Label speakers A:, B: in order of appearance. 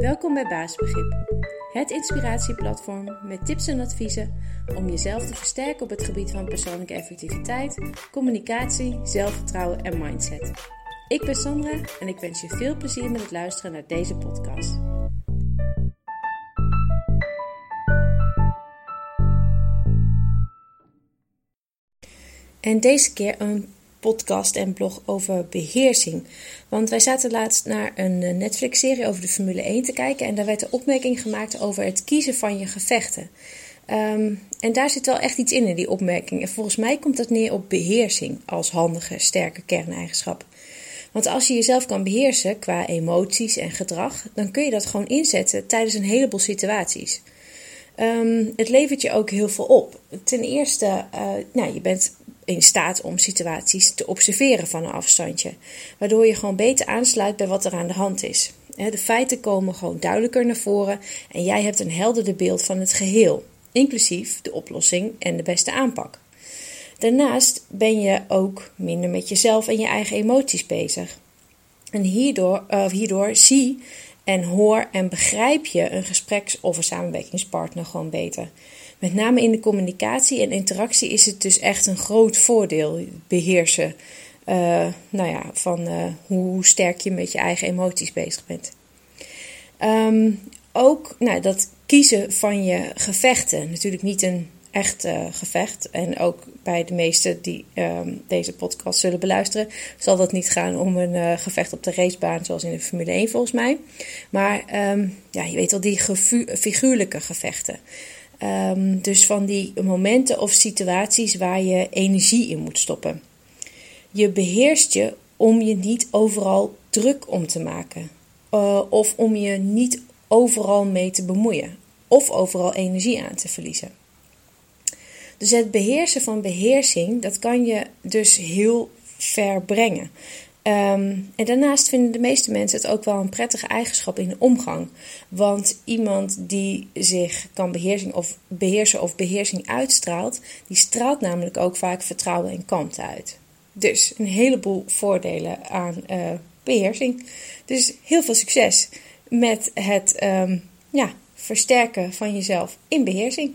A: Welkom bij Baasbegrip, het inspiratieplatform met tips en adviezen om jezelf te versterken op het gebied van persoonlijke effectiviteit, communicatie, zelfvertrouwen en mindset. Ik ben Sandra en ik wens je veel plezier met het luisteren naar deze podcast. En deze keer een podcast en blog over beheersing. Want wij zaten laatst naar een eh, Netflix-serie over de Formule 1 te kijken. En daar werd de opmerking gemaakt over het kiezen van je gevechten. Ehm, en daar zit wel echt iets in, in die opmerking. En volgens mij komt dat neer op beheersing als handige, sterke kerneigenschap. Want als je jezelf kan beheersen qua emoties en gedrag, dan kun je dat gewoon inzetten tijdens een heleboel situaties. Ehm, het levert je ook heel veel op. Ten eerste, uh, nou, je bent in staat om situaties te observeren van een afstandje. Waardoor je gewoon beter aansluit bij wat er aan de hand is. De feiten komen gewoon duidelijker naar voren en jij hebt een helderder beeld van het geheel, inclusief de oplossing en de beste aanpak. Daarnaast ben je ook minder met jezelf en je eigen emoties bezig. En hierdoor, hierdoor zie en hoor en begrijp je een gespreks- of een samenwerkingspartner gewoon beter. Met name in de communicatie en interactie is het dus echt een groot voordeel beheersen. Uh, nou ja, van uh, hoe sterk je met je eigen emoties bezig bent. Um, ook nou, dat kiezen van je gevechten. Natuurlijk niet een echt uh, gevecht. En ook bij de meesten die um, deze podcast zullen beluisteren, zal dat niet gaan om een gevecht op de racebaan, zoals in de Formule 1 volgens mij. Maar um, ja, je weet wel, die figuurlijke gevechten. Um, dus van die momenten of situaties waar je energie in moet stoppen. Je beheerst je om je niet overal druk om te maken. Uh, of om je niet overal mee te bemoeien. Of overal energie aan te verliezen. Dus het beheersen van beheersing, dat kan je dus heel ver brengen. Um, en daarnaast vinden de meeste mensen het ook wel een prettige eigenschap in de omgang. Want iemand die zich kan beheersen of, beheersen of beheersing uitstraalt, die straalt namelijk ook vaak vertrouwen en kalmte uit. Dus een heleboel voordelen aan uh, beheersing. Dus heel veel succes met het um, ja, versterken van jezelf in beheersing.